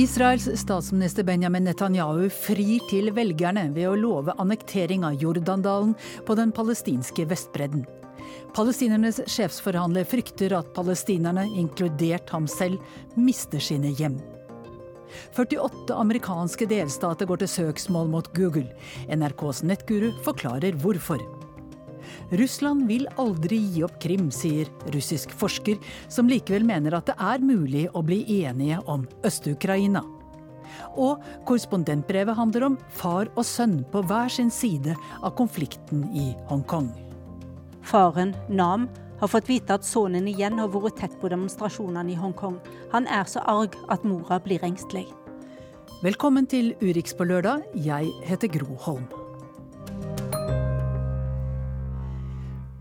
Israels statsminister Benjamin Netanyahu frir til velgerne ved å love annektering av Jordandalen på den palestinske Vestbredden. Palestinernes sjefsforhandler frykter at palestinerne, inkludert ham selv, mister sine hjem. 48 amerikanske delstater går til søksmål mot Google. NRKs nettguru forklarer hvorfor. Russland vil aldri gi opp Krim, sier russisk forsker, som likevel mener at det er mulig å bli enige om Øst-Ukraina. Og korrespondentbrevet handler om far og sønn på hver sin side av konflikten i Hongkong. Faren, Nam, har fått vite at sønnen igjen har vært tett på demonstrasjonene i Hongkong. Han er så arg at mora blir engstelig. Velkommen til Urix på lørdag. Jeg heter Gro Holm.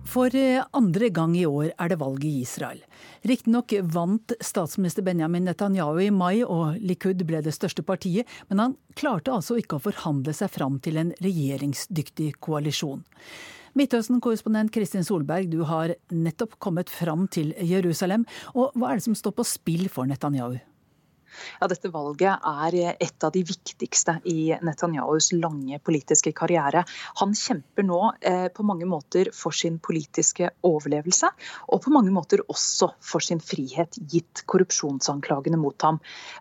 For eh, andre gang i år er det valg i Israel. Riktignok vant statsminister Benjamin Netanyahu i mai, og Likud ble det største partiet, men han klarte altså ikke å forhandle seg fram til en regjeringsdyktig koalisjon. Midtøsten-korrespondent Kristin Solberg, du har nettopp kommet fram til Jerusalem. Og hva er det som står på spill for Netanyahu? Ja, Dette valget er et av de viktigste i Netanyahus lange politiske karriere. Han kjemper nå eh, på mange måter for sin politiske overlevelse, og på mange måter også for sin frihet, gitt korrupsjonsanklagene mot ham.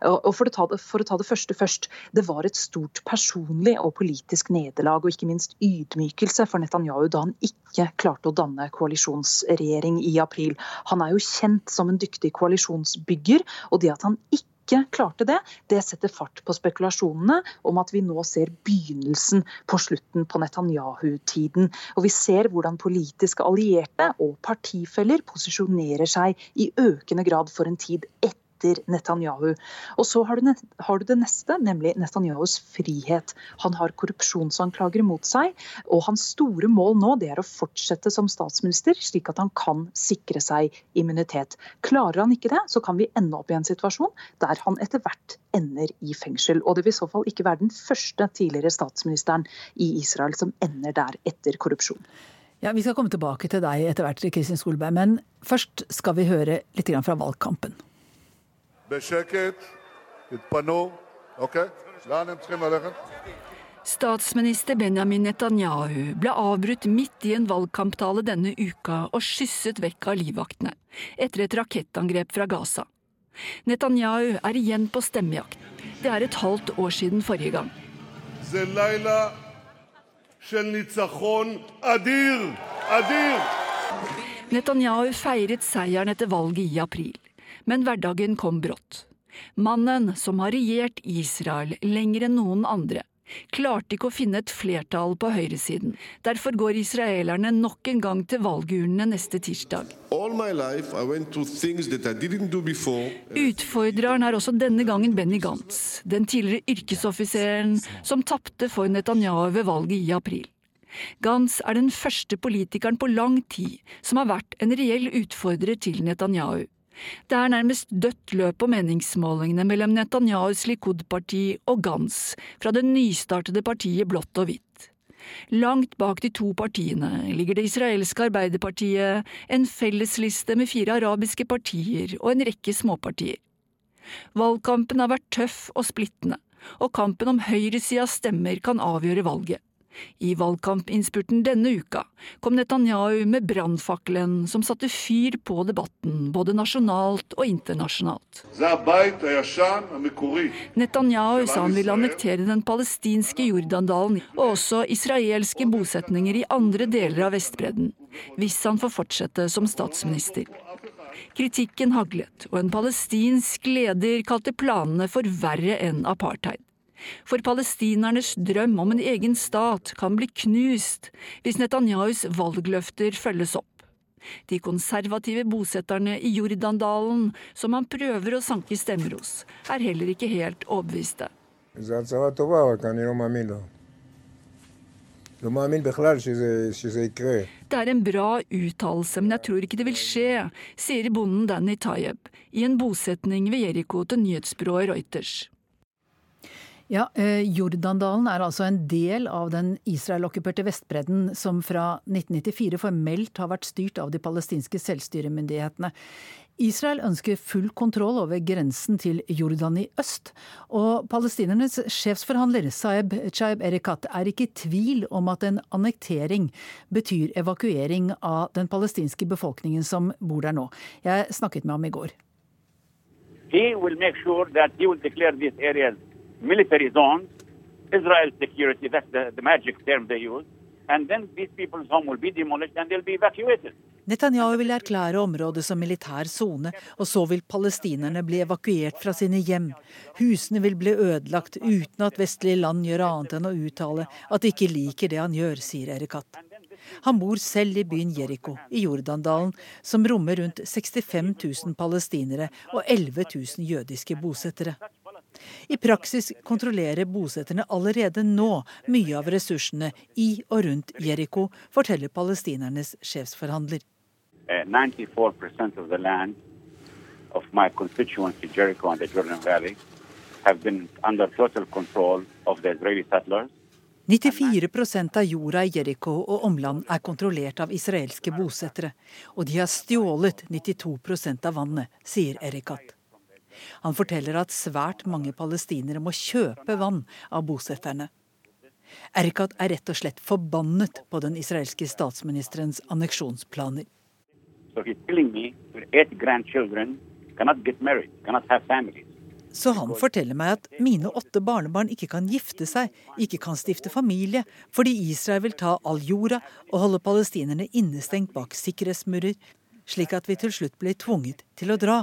Og for å, ta det, for å ta det første først. Det var et stort personlig og politisk nederlag, og ikke minst ydmykelse for Netanyahu da han ikke klarte å danne koalisjonsregjering i april. Han er jo kjent som en dyktig koalisjonsbygger, og det at han ikke ikke klarte det, det setter fart på spekulasjonene om at vi nå ser begynnelsen på slutten på Netanyahu-tiden. Og vi ser hvordan politiske allierte og partifeller posisjonerer seg i økende grad for en tid etter etter Netanyahu. Og så har du, har du, det neste, nemlig Netanyahus frihet. Han har korrupsjonsanklager mot seg, og hans store mål nå det er å fortsette som statsminister, slik at han kan sikre seg immunitet. Klarer han ikke det, så kan vi ende opp i en situasjon der han etter hvert ender i fengsel. Og det vil i så fall ikke være den første tidligere statsministeren i Israel som ender der etter korrupsjon. Ja, Vi skal komme tilbake til deg etter hvert, Kristin Solberg, men først skal vi høre litt fra valgkampen. בשקט, תתפנו, אוקיי? לאן הם צריכים ללכת? Statsminister Benjamin Netanyahu ble avbrutt midt i en valgkamptale denne uka og skysset vekk av livvaktene etter et rakettangrep fra Gaza. Netanyahu er igjen på stemmejakt. Det er et halvt år siden forrige gang. Netanyahu feiret seieren etter valget i april men hverdagen kom brått. Mannen som har regjert Israel lenger enn noen andre, klarte ikke å finne et flertall på høyresiden. Derfor går israelerne nok en gang til valgurnene neste tirsdag. Utfordreren er også denne gangen Benny Gantz, den tidligere yrkesoffiseren som tapte for Netanyahu ved valget i april. Gantz er den første politikeren på lang tid som har vært en reell utfordrer til Netanyahu. Det er nærmest dødt løp på meningsmålingene mellom Netanyahus Likud-parti og Gans fra det nystartede partiet Blått og hvitt. Langt bak de to partiene ligger det israelske Arbeiderpartiet, en fellesliste med fire arabiske partier og en rekke småpartier. Valgkampen har vært tøff og splittende, og kampen om høyresidas stemmer kan avgjøre valget. I valgkampinnspurten denne uka kom Netanyahu med brannfakkelen som satte fyr på debatten, både nasjonalt og internasjonalt. Netanyahu sa han ville annektere den palestinske Jordandalen og også israelske bosetninger i andre deler av Vestbredden, hvis han får fortsette som statsminister. Kritikken haglet, og en palestinsk leder kalte planene for verre enn apartheid. For palestinernes drøm om en egen stat kan bli knust hvis Netanyahus valgløfter følges opp. De konservative bosetterne i Jordandalen, som han prøver å sanke stemmer hos, er heller ikke helt overbeviste. Det er en bra uttalelse, men jeg tror ikke det vil skje, sier bonden Danny Tayeb i en bosetning ved Jeriko til nyhetsbyrået Reuters. Ja, eh, Jordandalen er altså en del av den Israel-okkuperte Vestbredden, som fra 1994 formelt har vært styrt av de palestinske selvstyremyndighetene. Israel ønsker full kontroll over grensen til Jordan i øst, og palestinernes sjefsforhandler Saeb Chaib Erekat er ikke i tvil om at en annektering betyr evakuering av den palestinske befolkningen som bor der nå. Jeg snakket med ham i går. He will make sure that he will declare these military zones, Israel security, that's the, the magic term they use, and then these people's home will be demolished and they'll be evacuated. Netanyahu vil erklære området som militær sone, og så vil palestinerne bli evakuert fra sine hjem. Husene vil bli ødelagt uten at vestlige land gjør annet enn å uttale at de ikke liker det han gjør, sier Erekat. Han bor selv i byen Jeriko i Jordandalen, som rommer rundt 65 000 palestinere og 11 000 jødiske bosettere. I praksis kontrollerer bosetterne allerede nå mye av ressursene i og rundt Jeriko, forteller palestinernes sjefsforhandler. 94% uh, of the land of my constituency, Jericho and the Jordan Valley, have been under total control of the Israeli settlers. 94% av jorda i Jeriko og omland er kontrollert av israelske bosettere, og de har stjålet 92% av vannet, sier Erikat. Han forteller at svært mange palestinere må kjøpe vann av bosetterne. Erkat er rett og slett forbannet på den israelske statsministerens anneksjonsplaner. So married. Så han forteller meg at mine åtte barnebarn ikke kan gifte seg, ikke kan stifte familie, fordi Israel vil ta all jorda og holde palestinerne innestengt bak sikkerhetsmurer, slik at vi til slutt blir tvunget til å dra.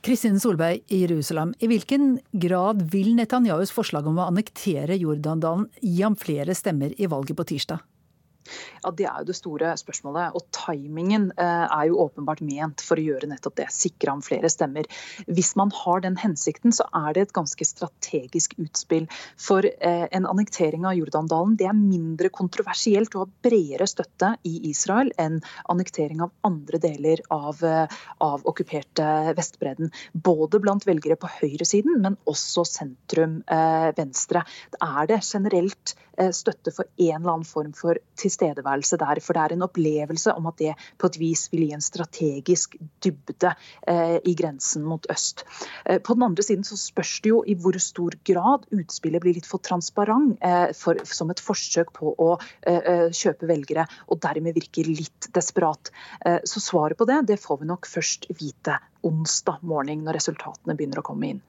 Kristin Solberg i Jerusalem, i hvilken grad vil Netanyahus forslag om å annektere Jordandalen gi ham flere stemmer i valget på tirsdag? Ja, Det er jo det store spørsmålet. Og timingen eh, er jo åpenbart ment for å gjøre nettopp det. Sikre ham flere stemmer. Hvis man har den hensikten, så er det et ganske strategisk utspill. For eh, en annektering av Jordandalen det er mindre kontroversielt og har bredere støtte i Israel enn annektering av andre deler av, eh, av okkuperte Vestbredden. Både blant velgere på høyresiden, men også sentrum venstre. Det er det generelt støtte for en eller annen form for tilstedeværelse der. For det er en opplevelse om at det på et vis vil gi en strategisk dybde eh, i grensen mot øst. Eh, på den andre siden så spørs det jo i hvor stor grad utspillet blir litt for transparent eh, for, som et forsøk på å eh, eh, kjøpe velgere, og dermed virker litt desperat. Eh, så svaret på det, det får vi nok først vite onsdag morgen når resultatene begynner å komme inn.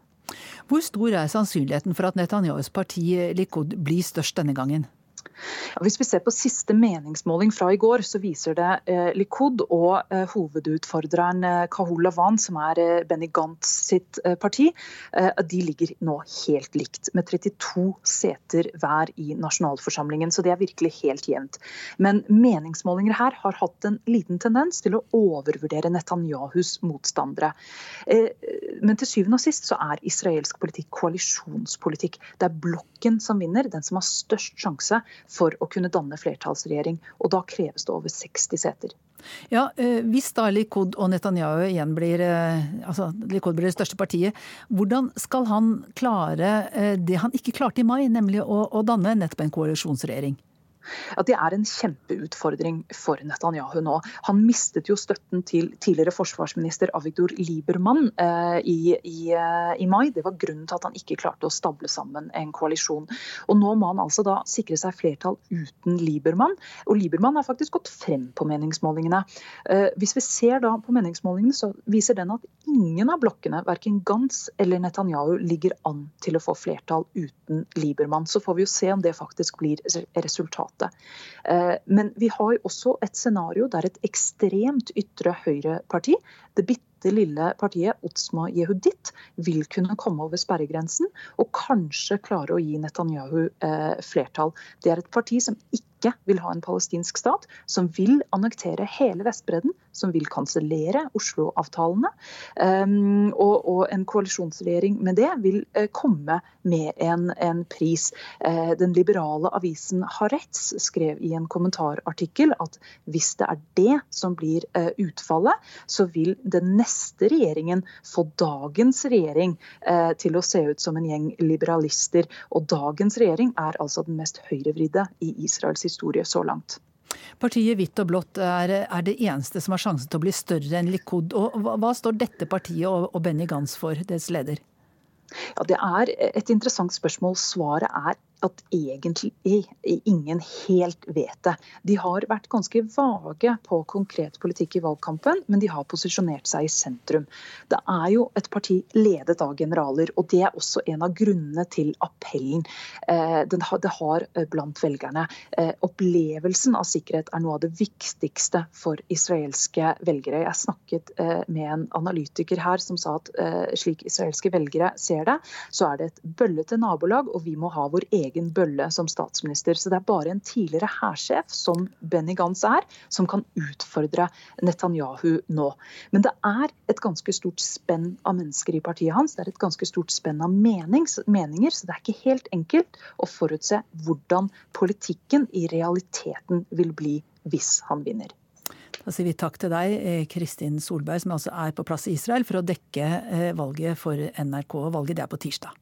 Hvor stor er sannsynligheten for at Netanyahus parti Likud blir størst denne gangen? Hvis vi ser på siste meningsmåling fra i går, så viser det eh, Likud og eh, hovedutfordreren eh, Kahul Lavan, som er eh, Benny Gantz sitt eh, parti, eh, de ligger nå helt likt, med 32 seter hver i nasjonalforsamlingen. Så det er virkelig helt jevnt. Men meningsmålinger her har hatt en liten tendens til å overvurdere Netanyahus motstandere. men til syvende og sist så er israelsk politikk koalisjonspolitikk. Det er blokken som vinner, den som har størst sjanse for å kunne danne flertallsregjering. Og da kreves det over 60 seter. Ja, eh, Hvis da Likud og Netanyahu igjen blir, eh, altså Likud blir det største partiet, hvordan skal han klare eh, det han ikke klarte i mai, nemlig å, å danne nettopp en koalisjonsregjering? At det er en kjempeutfordring for Netanyahu nå. Han mistet jo støtten til tidligere forsvarsminister Avigdor Liebermann eh, i, i, eh, i, mai. Det var grunnen til at han ikke klarte å stable sammen en koalisjon. Og Nå må han altså da sikre seg flertall uten Liebermann. Og Liebermann har faktisk gått frem på meningsmålingene. Eh, hvis vi ser da på meningsmålingene, så viser den at ingen av blokkene, verken Gantz eller Netanyahu, ligger an til å få flertall uten Liebermann. Så får vi jo se om det faktisk blir resultatet resultatet. Men vi har jo også et scenario der et ekstremt ytre høyreparti, det bitte lille partiet Otsma Yehudit vil kunne komme over sperregrensen og kanskje klare å gi Netanyahu eh, flertall. Det er et parti som ikke ikke vil ha en palestinsk stat, som vil annektere hele Vestbredden, som vil kansellere Oslo-avtalene. Um, og, en koalisjonsregjering med det vil uh, komme med en, pris. Uh, den liberale avisen Haaretz skrev i en kommentarartikkel at hvis det er det som blir uh, utfallet, så vil den neste regjeringen få dagens regjering til å se ut som en gjeng liberalister. Og dagens regjering er altså den mest høyrevridde i Israels historie historie så langt. Partiet Hvitt og blått er, er, det eneste som har sjansen til å bli større enn Likud. Og hva, hva står dette partiet og, og Benny Gantz for, deres leder? Ja, Det er et interessant spørsmål. Svaret er at egentlig ingen helt vet det. De har vært ganske vage på konkret politikk i valgkampen, men de har posisjonert seg i sentrum. Det er jo et parti ledet av generaler, og det er også en av grunnene til appellen. Eh, det har eh, blant velgerne. Eh, opplevelsen av sikkerhet er noe av det viktigste for israelske velgere. Jeg snakket med en analytiker her som sa at slik israelske velgere ser det, så er det et bøllete nabolag, og vi må ha vår egen egen bølle som statsminister. Så det er bare en tidligere hærsjef, som Benny Gantz er, som kan utfordre Netanyahu nå. Men det er et ganske stort spenn av mennesker i partiet hans. Det er et ganske stort spenn av menings, meninger, så det er ikke helt enkelt å forutse hvordan politikken i realiteten vil bli hvis han vinner. Da sier vi takk til deg, eh, Kristin Solberg, som altså er på plass i Israel for å dekke eh, valget for NRK. Valget det er på tirsdag.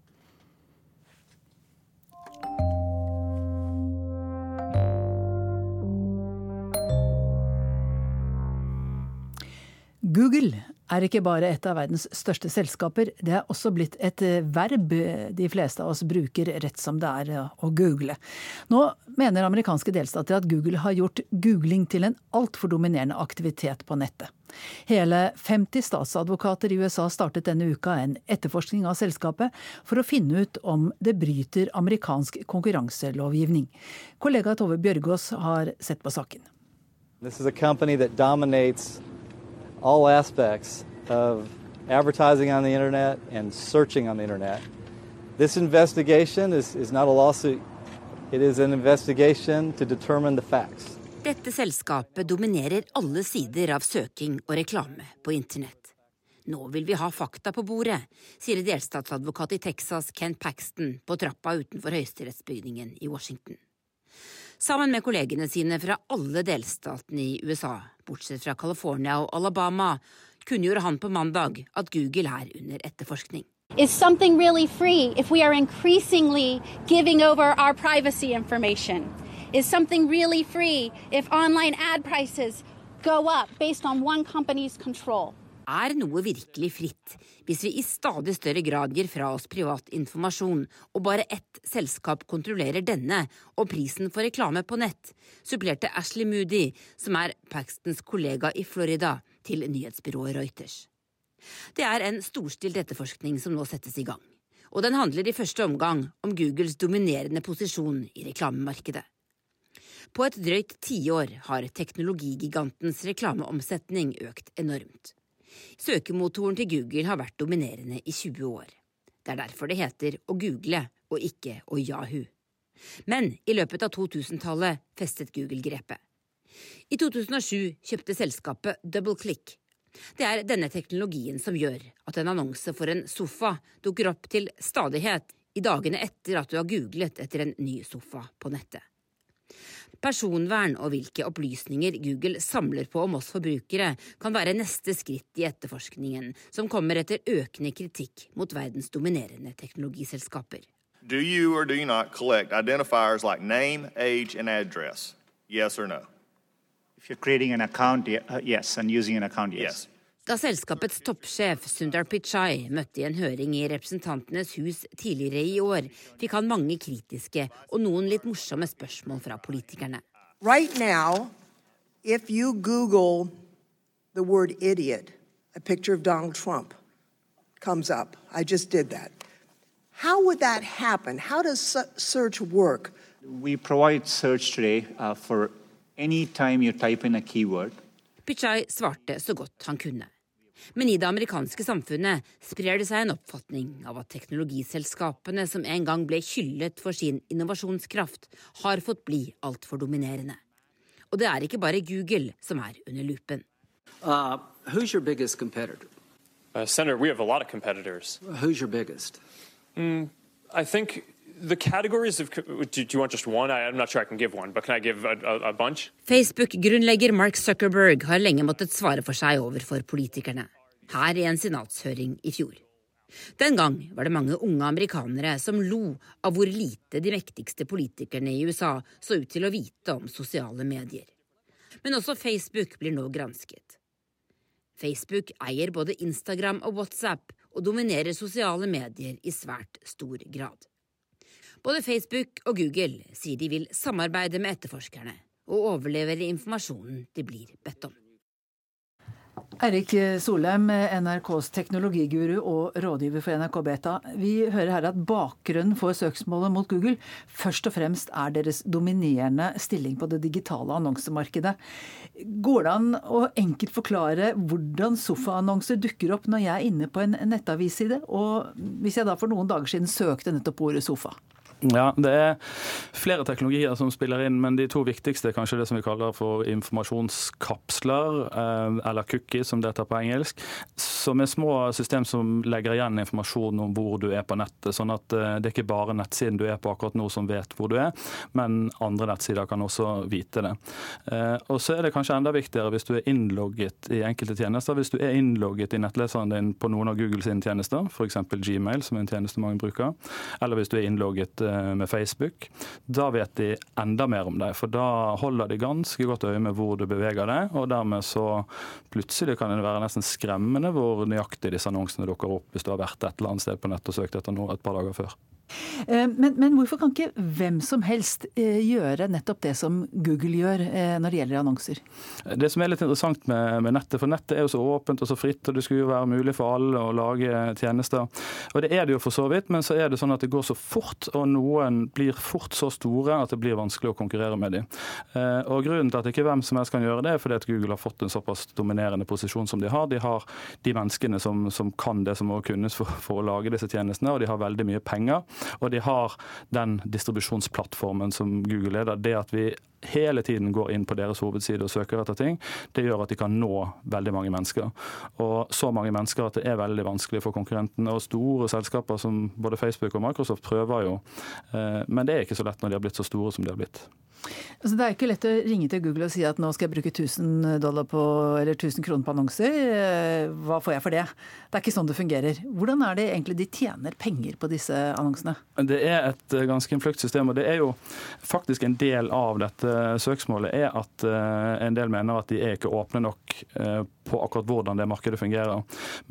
Google er ikke bare et av verdens største selskaper, det er også blitt et eh, verb de fleste av oss bruker rett som det er eh, å google. Nå mener amerikanske delstater at Google har gjort googling til en altfor dominerende aktivitet på nettet. Hele 50 statsadvokater i USA startet denne uka en etterforskning av selskapet for å finne ut om det bryter amerikansk konkurranselovgivning. Kollega Tove Bjørgaas har sett på saken. This is a company that dominates all aspects of advertising on the internet and searching on the internet. This investigation is, is not a lawsuit. It is an investigation to determine the facts. Dette selskapet dominerer alle sider av søking og reklame på internett. Nå vil vi ha fakta på bordet, sier delstatsadvokat i Texas Ken Paxton på trappa utenfor høyesterettsbygningen i Washington. Sammen med kollegene sine fra alle delstatene i USA, bortsett fra California og Alabama, kunngjorde han på mandag at Google er under etterforskning. Is something really free if we are increasingly giving over our privacy information? Is something really free if online ad prices go up based on one company's control? Er noe virkelig fritt hvis vi i stadig større grad gir fra oss privat informasjon, og bare ett selskap kontrollerer denne og prisen for reklame på nett, supplerte Ashley Moody, som er Paxtons kollega i Florida, til nyhetsbyrået Reuters. Det er en storstilt etterforskning som nå settes i gang, og den handler i første omgang om Googles dominerende posisjon i reklamemarkedet. På et drøyt tiår har teknologigigantens reklameomsetning økt enormt. Søkemotoren til Google har vært dominerende i 20 år. Det er derfor det heter å google og ikke å Yahoo. Men i løpet av 2000-tallet festet Google grepet. I 2007 kjøpte selskapet DoubleClick. Det er denne teknologien som gjør at en annonse for en sofa dukker opp til stadighet i dagene etter at du har googlet etter en ny sofa på nettet. Personvern og hvilke opplysninger Google samler på om oss forbrukere, kan være neste skritt i etterforskningen, som kommer etter økende kritikk mot verdens dominerende teknologiselskaper. Do you or do you not collect identifiers like name, age, and address? Yes or no? If you're creating an account, uh, yes, and using an account, yes. yes. Da selskapets toppsjef Sundar Pichai møtte i en høring i Representantenes hus tidligere i år, fikk han mange kritiske og noen litt morsomme spørsmål fra politikerne. Right now, if you Google the word idiot, a picture of Donald Trump comes up. I just did that. How would that happen? How does search work? We provide search today uh, for any time you type in a keyword. Pichai svarte så godt han kunne. Men i det amerikanske samfunnet sprer det seg en oppfatning av at teknologiselskapene som en gang ble hyllet for sin innovasjonskraft, har fått bli altfor dominerende. Og det er ikke bare Google som er under lupen. Uh, who's your biggest competitor? Uh, Senator, we have a lot of competitors. Who's your biggest? Mm, I think the categories of. Do, you want just one? I, am not sure I can give one, but can I give a, a, a bunch? Facebook-grunnlegger Mark Zuckerberg har lenge måttet svare for seg overfor politikerne, her i en senatshøring i fjor. Den gang var det mange unge amerikanere som lo av hvor lite de mektigste politikerne i USA så ut til å vite om sosiale medier. Men også Facebook blir nå gransket. Facebook eier både Instagram og WhatsApp og dominerer sosiale medier i svært stor grad. Både Facebook og Google sier de vil samarbeide med etterforskerne og overlevere informasjonen de blir bedt om. Eirik Solheim, NRKs teknologiguru og rådgiver for NRK Beta. Vi hører her at bakgrunnen for søksmålet mot Google først og fremst er deres dominerende stilling på det digitale annonsemarkedet. Går det an å enkelt forklare hvordan sofaannonser dukker opp når jeg er inne på en nettavisside, og hvis jeg da for noen dager siden søkte nettopp ordet sofa? Ja, Det er flere teknologier som spiller inn, men de to viktigste er kanskje det som vi kaller for informasjonskapsler, eh, eller cookies som det heter på engelsk. Som er små system som legger igjen informasjon om hvor du er på nettet. Sånn at eh, det er ikke bare nettsiden du er på akkurat nå som vet hvor du er, men andre nettsider kan også vite det. Eh, og så er det kanskje enda viktigere hvis du er innlogget i enkelte tjenester. Hvis du er innlogget i nettleseren din på noen av Google sine tjenester, f.eks. Gmail, som er en tjeneste mange bruker, eller hvis du er innlogget med Facebook. Da vet de enda mer om deg, for da holder de ganske godt øye med hvor du beveger deg. Og dermed så plutselig kan det være nesten skremmende hvor nøyaktig disse annonsene dukker opp hvis du har vært et eller annet sted på nett og søkt etter noe et par dager før. Eh, men, men, hvorfor kan ikke hvem som helst eh, gjøre nettopp det som Google gjør når det gjelder annonser? Det som er litt interessant med, med, nettet, for nettet er jo så åpent og så fritt, og det skulle jo være mulig for alle å lage tjenester. Og det er det jo for så vidt, men så er det sånn at det går så fort, og noen blir fort så store at det blir vanskelig å konkurrere med dem. Eh, og Grunnen til at ikke hvem som helst kan gjøre det, er fordi at Google har fått en såpass dominerende posisjon som de har. De har de menneskene som, som kan det som må kunnes for, for, å lage disse tjenestene, og de har veldig mye penger. Og de har den distribusjonsplattformen som Google er. Det at vi hele tiden går inn på deres hovedside og søker etter ting, det gjør at de kan nå veldig mange mennesker. Og så mange mennesker at det er veldig vanskelig for konkurrentene. Og store selskaper som både Facebook og Microsoft prøver jo, eh, men det er ikke så lett når de har blitt så store som de har blitt. Altså, det er ikke lett å ringe til Google og si at nå skal jeg bruke 1000 dollar på, eller 1000 kroner på annonser. Eh, hva får jeg for det? Det er ikke sånn det fungerer. Hvordan er det egentlig de tjener penger på disse annonsene? Det er et eh, ganske innfløkt system, og det er jo faktisk en del av dette søksmålet er at eh, en del mener at de er ikke åpne nok på akkurat hvordan det markedet fungerer.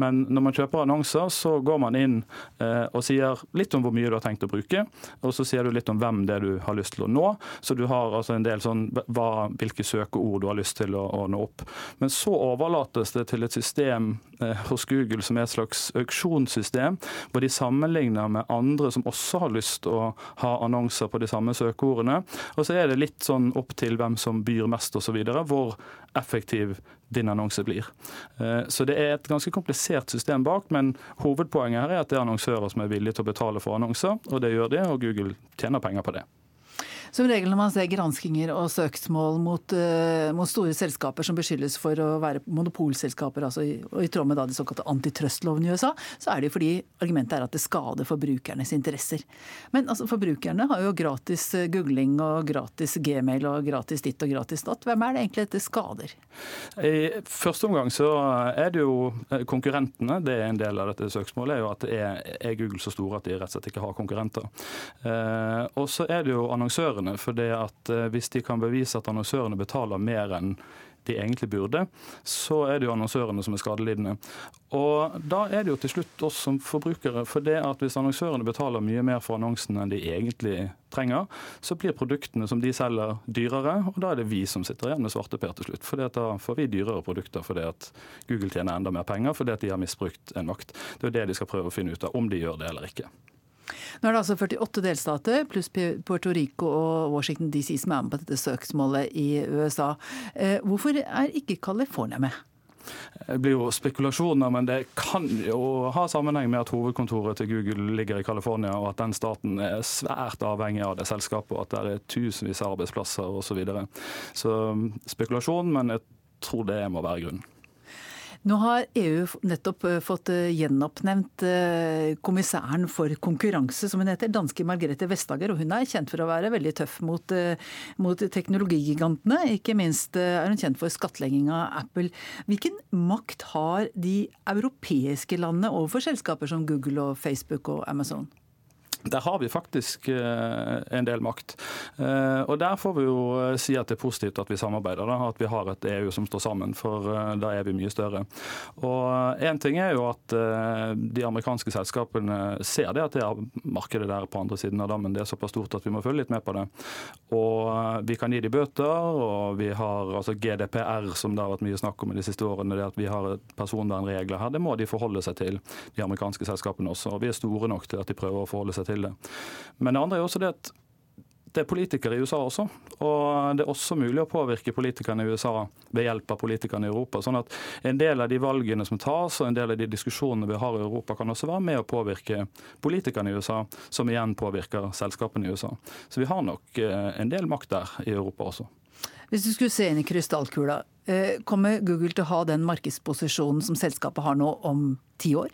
Men når man kjøper annonser, så går man inn og sier litt om hvor mye du har tenkt å bruke, og så sier du litt om hvem det er du har lyst til å nå. Så du har har altså en del sånn hva, hvilke søkeord du har lyst til å, å, nå opp. Men så overlates det til et system eh, hos Google som er et slags auksjonssystem, hvor de sammenligner med andre som også har lyst til å ha annonser på de samme søkeordene. Og så er det litt sånn opp til hvem som byr mest osv. Hvor effektiv din annonse blir. Eh, så det er et ganske komplisert system bak, men hovedpoenget her er at det er annonsører som er villige til å betale for annonser, og det gjør de, og Google tjener penger på det. Som regel når man ser granskinger og søksmål mot, uh, mot, store selskaper som beskyldes for å være monopolselskaper, altså i, og i tråd med da de såkalte antitrustloven i USA, så er det fordi argumentet er at det skader forbrukernes interesser. Men altså, forbrukerne har jo gratis eh, googling og gratis gmail og gratis ditt og gratis datt. Hvem er det egentlig dette skader? I første omgang så er det jo eh, konkurrentene. Det er en del av dette søksmålet. er jo at er, er Google så store at de rett og slett ikke har konkurrenter. Uh, og så er det jo annonsører annonsørene. For det at eh, hvis de kan bevise at annonsørene betaler mer enn de egentlig burde, så er det jo annonsørene som er skadelidende. Og da er det jo til slutt oss som forbrukere. For det at hvis annonsørene betaler mye mer for annonsene enn de egentlig trenger, så blir produktene som de selger dyrere, og da er det vi som sitter igjen med svarteper til slutt. For da får vi dyrere produkter fordi at Google tjener enda mer penger fordi at de har misbrukt en makt. Det er jo det de skal prøve å finne ut av, om de gjør det eller ikke. Nå er det altså 48 delstater pluss Puerto Rico og Washington DC som er med på dette søksmålet i USA. Eh, hvorfor er ikke California med? det blir jo spekulasjoner, men det kan jo ha sammenheng med at hovedkontoret til Google ligger i California, og at den staten er svært avhengig av det selskapet, og at det er tusenvis av arbeidsplasser osv. Så, videre. så spekulasjon, men jeg tror det må være grunnen. Nå har EU nettopp eh, fått eh, gjenoppnevnt eh, kommissæren for konkurranse, som hun heter, danske Margrethe Vestager. Og hun er kjent for å være veldig tøff mot, mot teknologigigantene. Ikke minst er hun kjent for skattlegging av Apple. Hvilken makt har de europeiske landene overfor selskaper som Google og Facebook og Amazon? Der har vi faktisk eh, en del makt. Eh, og Der får vi jo eh, si at det er positivt at vi samarbeider, da, at vi har et EU som står sammen, for da er vi mye større. Og Én ting er jo at de amerikanske selskapene ser det at det er markedet der på andre siden av dammen. Det er såpass stort at vi må følge litt med på det. Og Vi kan gi de bøter, og vi har altså GDPR, som det har vært mye snakk om i de siste årene. det at Vi har personvernregler her. Det må de forholde seg til, de amerikanske selskapene også. Og Vi er store nok til at de prøver å forholde seg til det. Men det andre er også det at det er politikere i USA også, og det er også mulig å påvirke politikerne i USA ved hjelp av politikerne i Europa. Sånn at En del av de valgene som tas og en del av de diskusjonene vi har i Europa, kan også være med å påvirke politikerne i USA, som igjen påvirker selskapene i USA. Så vi har nok eh, en del makt der i Europa også. Hvis du skulle se inn i krystallkula, eh, kommer Google til å ha den markedsposisjonen som selskapet har nå om ti år?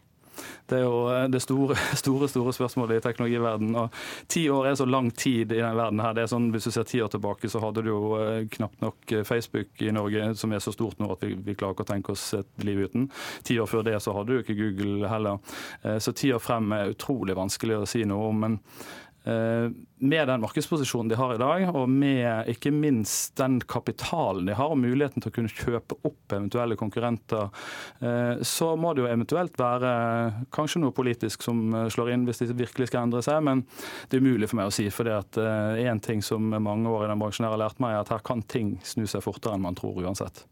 Det er jo eh, det store, store, store spørsmålet i teknologiverdenen. Og ti år er så lang tid i denne verden her. Det er sånn, Hvis du ser ti år tilbake, så hadde du jo eh, knapt nok eh, Facebook i Norge, som er så stort nå at vi, vi klarer ikke å tenke oss et liv uten. Ti år før det så hadde du ikke Google heller. Så ti år frem er utrolig vanskelig å si noe om. men med den markedsposisjonen de har i dag, og med ikke minst den kapitalen de har, og muligheten til å kunne kjøpe opp eventuelle konkurrenter, eh, så må det jo eventuelt være kanskje noe politisk som eh, slår inn hvis de virkelig skal endre seg. Men det er umulig for meg å si. For én ting som mange år i den bransjen har lært meg, er at her kan ting snu seg fortere enn man tror uansett.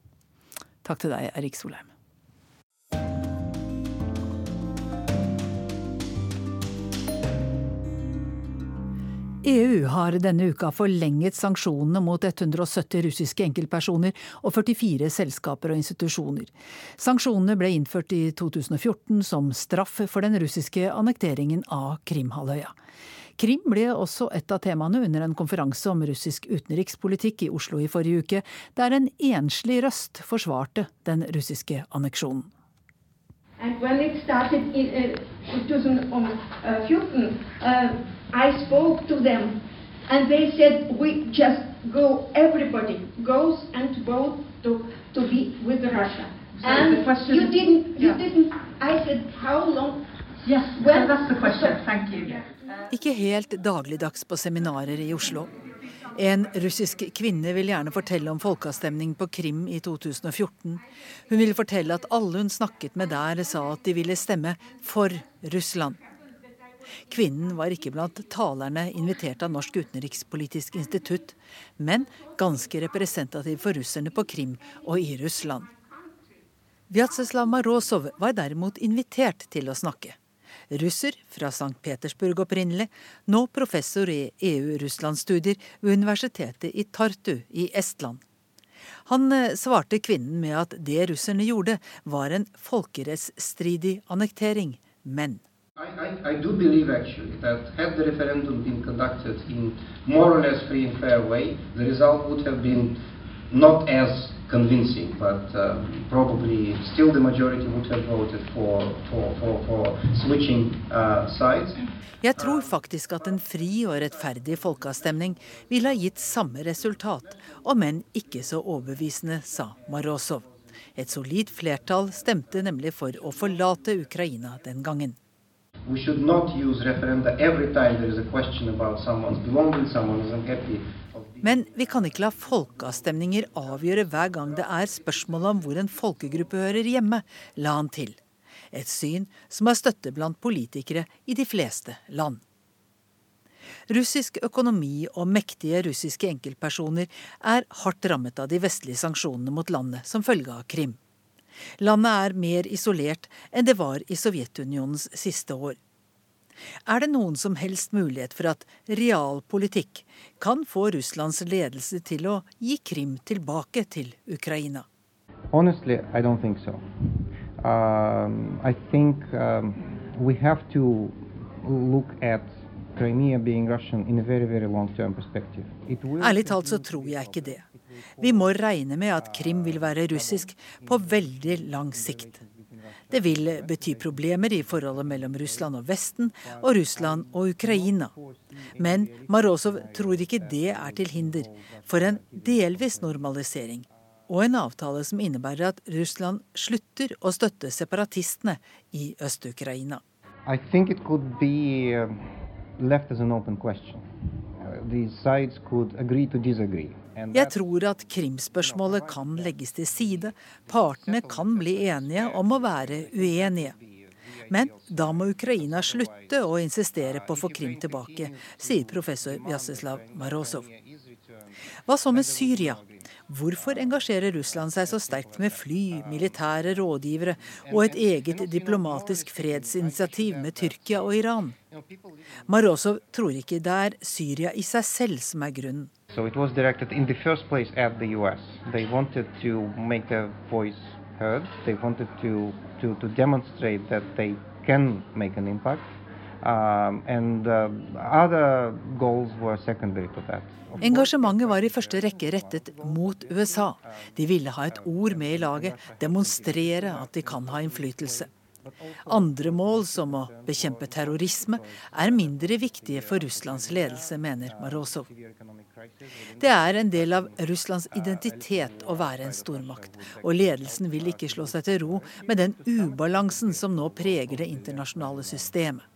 Takk til deg, Erik Solheim. EU har denne uka forlenget sanksjonene mot 170 russiske enkeltpersoner og 44 selskaper og institusjoner. Sanksjonene ble innført i 2014 som straff for den russiske annekteringen av Krimhalvøya. Krim ble også et av temaene under en konferanse om russisk utenrikspolitikk i Oslo i forrige uke, der en enslig røst forsvarte den russiske anneksjonen. And when it started in uh, 2014, uh, I spoke to them, and they said, "We just go. Everybody goes and vote to to be with Russia." So and question, you didn't. You yeah. didn't. I said, "How long?" Yes, well, that's the question. Thank you. Ikke helt dagligdags på seminarer i Oslo. En russisk kvinne vil gjerne fortelle om folkeavstemning på Krim i 2014. Hun vil fortelle at alle hun snakket med der, sa at de ville stemme for Russland. Kvinnen var ikke blant talerne invitert av Norsk utenrikspolitisk institutt, men ganske representativ for russerne på Krim og i Russland. Vjatseslav Marozov var derimot invitert til å snakke russer fra St. Petersburg opprinnelig, nå professor i EU-Russland-studier ved universitetet i Tartu i Estland. Han eh, svarte kvinnen med at det russerne gjorde, var en folkerettsstridig annektering, men I, I, I not as convincing, but um, probably still the majority would have voted for, for, for, for switching uh, sides. Jeg tror faktisk at en fri og rettferdig folkeavstemning ville ha gitt samme resultat, om enn ikke så overbevisende, sa Marosov. Et solid flertall stemte nemlig for å forlate Ukraina den gangen. We should not use referenda every time there is a question about someone's belonging, someone is unhappy, men vi kan ikke la folkeavstemninger avgjøre hver gang det er spørsmål om hvor en folkegruppe hører hjemme, la han til. Et syn som har støtte blant politikere i de fleste land. Russisk økonomi og mektige russiske enkeltpersoner er hardt rammet av de vestlige sanksjonene mot landet som følge av Krim. Landet er mer isolert enn det var i Sovjetunionens siste år. Er det noen som helst mulighet for at realpolitikk kan få Russlands ledelse til å gi Krim tilbake til Ukraina? Honestly, I don't think so. Um, I think um, we have to look at Crimea being Russian in a very, very long-term perspective. Ærlig talt så tror jeg ikke det. Vi må regne med at Krim vil være russisk på veldig lang sikt. Det vil bety problemer i forholdet mellom Russland og Vesten og Russland og Ukraina. Men Marozov tror ikke det er til hinder for en delvis normalisering og en avtale som innebærer at Russland slutter å støtte separatistene i Øst-Ukraina. I think it could be uh, left as an open question. Uh, the sides could agree to disagree. Jeg tror at Krim-spørsmålet kan legges til side. Partene kan bli enige om å være uenige. Men da må Ukraina slutte å insistere på å få Krim tilbake, sier professor Vjaseslav Marozov. Hva så med Syria? Hvorfor engasjerer Russland seg så sterkt med fly, militære rådgivere og et eget diplomatisk fredsinitiativ med Tyrkia og Iran? Marozov tror ikke det er Syria i seg selv som er grunnen. So it was directed in the first place at the US. They wanted to make their voice heard. They wanted to, to, to demonstrate that they can make an impact. Um, and uh, other goals were secondary to that. Engasjementet var i første rekke rettet mot USA. De ville ha et ord med i laget, demonstrere at de kan ha innflytelse. Andre mål, som å bekjempe terrorisme, er mindre viktige for Russlands ledelse, mener Marozov. Det er en del av Russlands identitet å være en stormakt, og ledelsen vil ikke slå seg til ro med den ubalansen som nå preger det internasjonale systemet.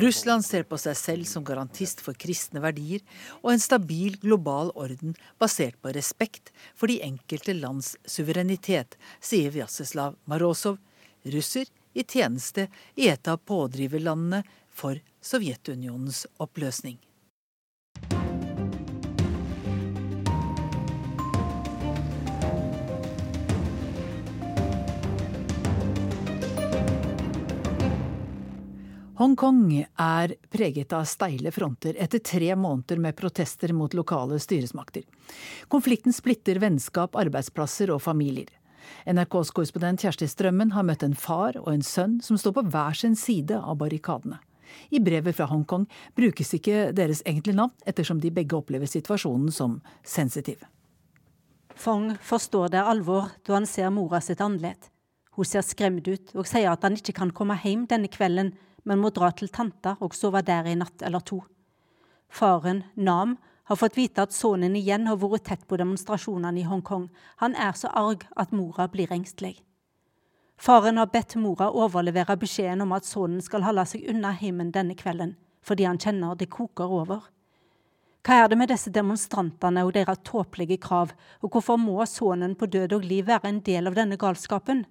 Russland ser på seg selv som garantist for kristne verdier og en stabil global orden basert på respekt for de enkelte lands suverenitet, sier Vjaseslav Marozov, russer i tjeneste i et av pådriverlandene for Sovjetunionens oppløsning. Hongkong er preget av steile fronter etter tre måneder med protester mot lokale styresmakter. Konflikten splitter vennskap, arbeidsplasser og familier. NRKs korrespondent Kjersti Strømmen har møtt en far og en sønn som står på hver sin side av barrikadene. I brevet fra Hongkong brukes ikke deres egentlige navn, ettersom de begge opplever situasjonen som sensitiv. Fong forstår det alvor da han ser mora sitt andlet. Hun ser skremt ut og sier at han ikke kan komme hjem denne kvelden men må dra til tanta og sove der i natt eller to. Faren, Nam, har fått vite at sønnen igjen har vært tett på demonstrasjonene i Hongkong. Han er så arg at mora blir engstelig. Faren har bedt mora overlevere beskjeden om at sønnen skal holde seg unna heimen denne kvelden, fordi han kjenner det koker over. Hva er det med disse demonstrantene og deres tåpelige krav, og hvorfor må sønnen på død og liv være en del av denne galskapen?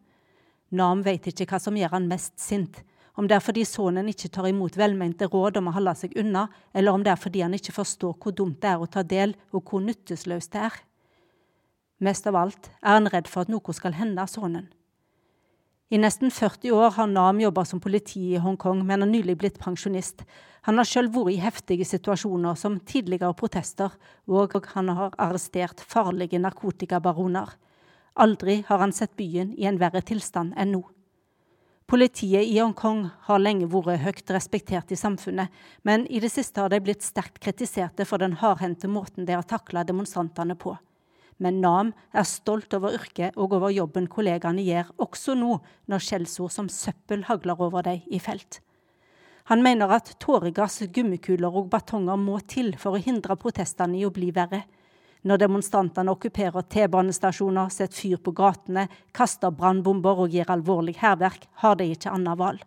Nam vet ikke hva som gjør han mest sint, om det er fordi sønnen ikke tar imot velmente råd om å holde seg unna, eller om det er fordi han ikke forstår hvor dumt det er å ta del, og hvor nytteløst det er. Mest av alt er han redd for at noe skal hende sønnen. I nesten 40 år har Nam jobba som politi i Hongkong, men har nylig blitt pensjonist. Han har sjøl vært i heftige situasjoner som tidligere protester, og han har arrestert farlige narkotikabaroner. Aldri har han sett byen i en verre tilstand enn nå. Politiet i Hongkong har lenge vært høyt respektert i samfunnet, men i det siste har de blitt sterkt kritiserte for den hardhendte måten de har takla demonstrantene på. Men Nam er stolt over yrket og over jobben kollegaene gjør, også nå når skjellsord som søppel hagler over dem i felt. Han mener at tåregass, gummikuler og batonger må til for å hindre protestene i å bli verre. Når demonstrantene okkuperer T-banestasjoner, setter fyr på gatene, kaster brannbomber og gir alvorlig hærverk, har de ikke annet valg.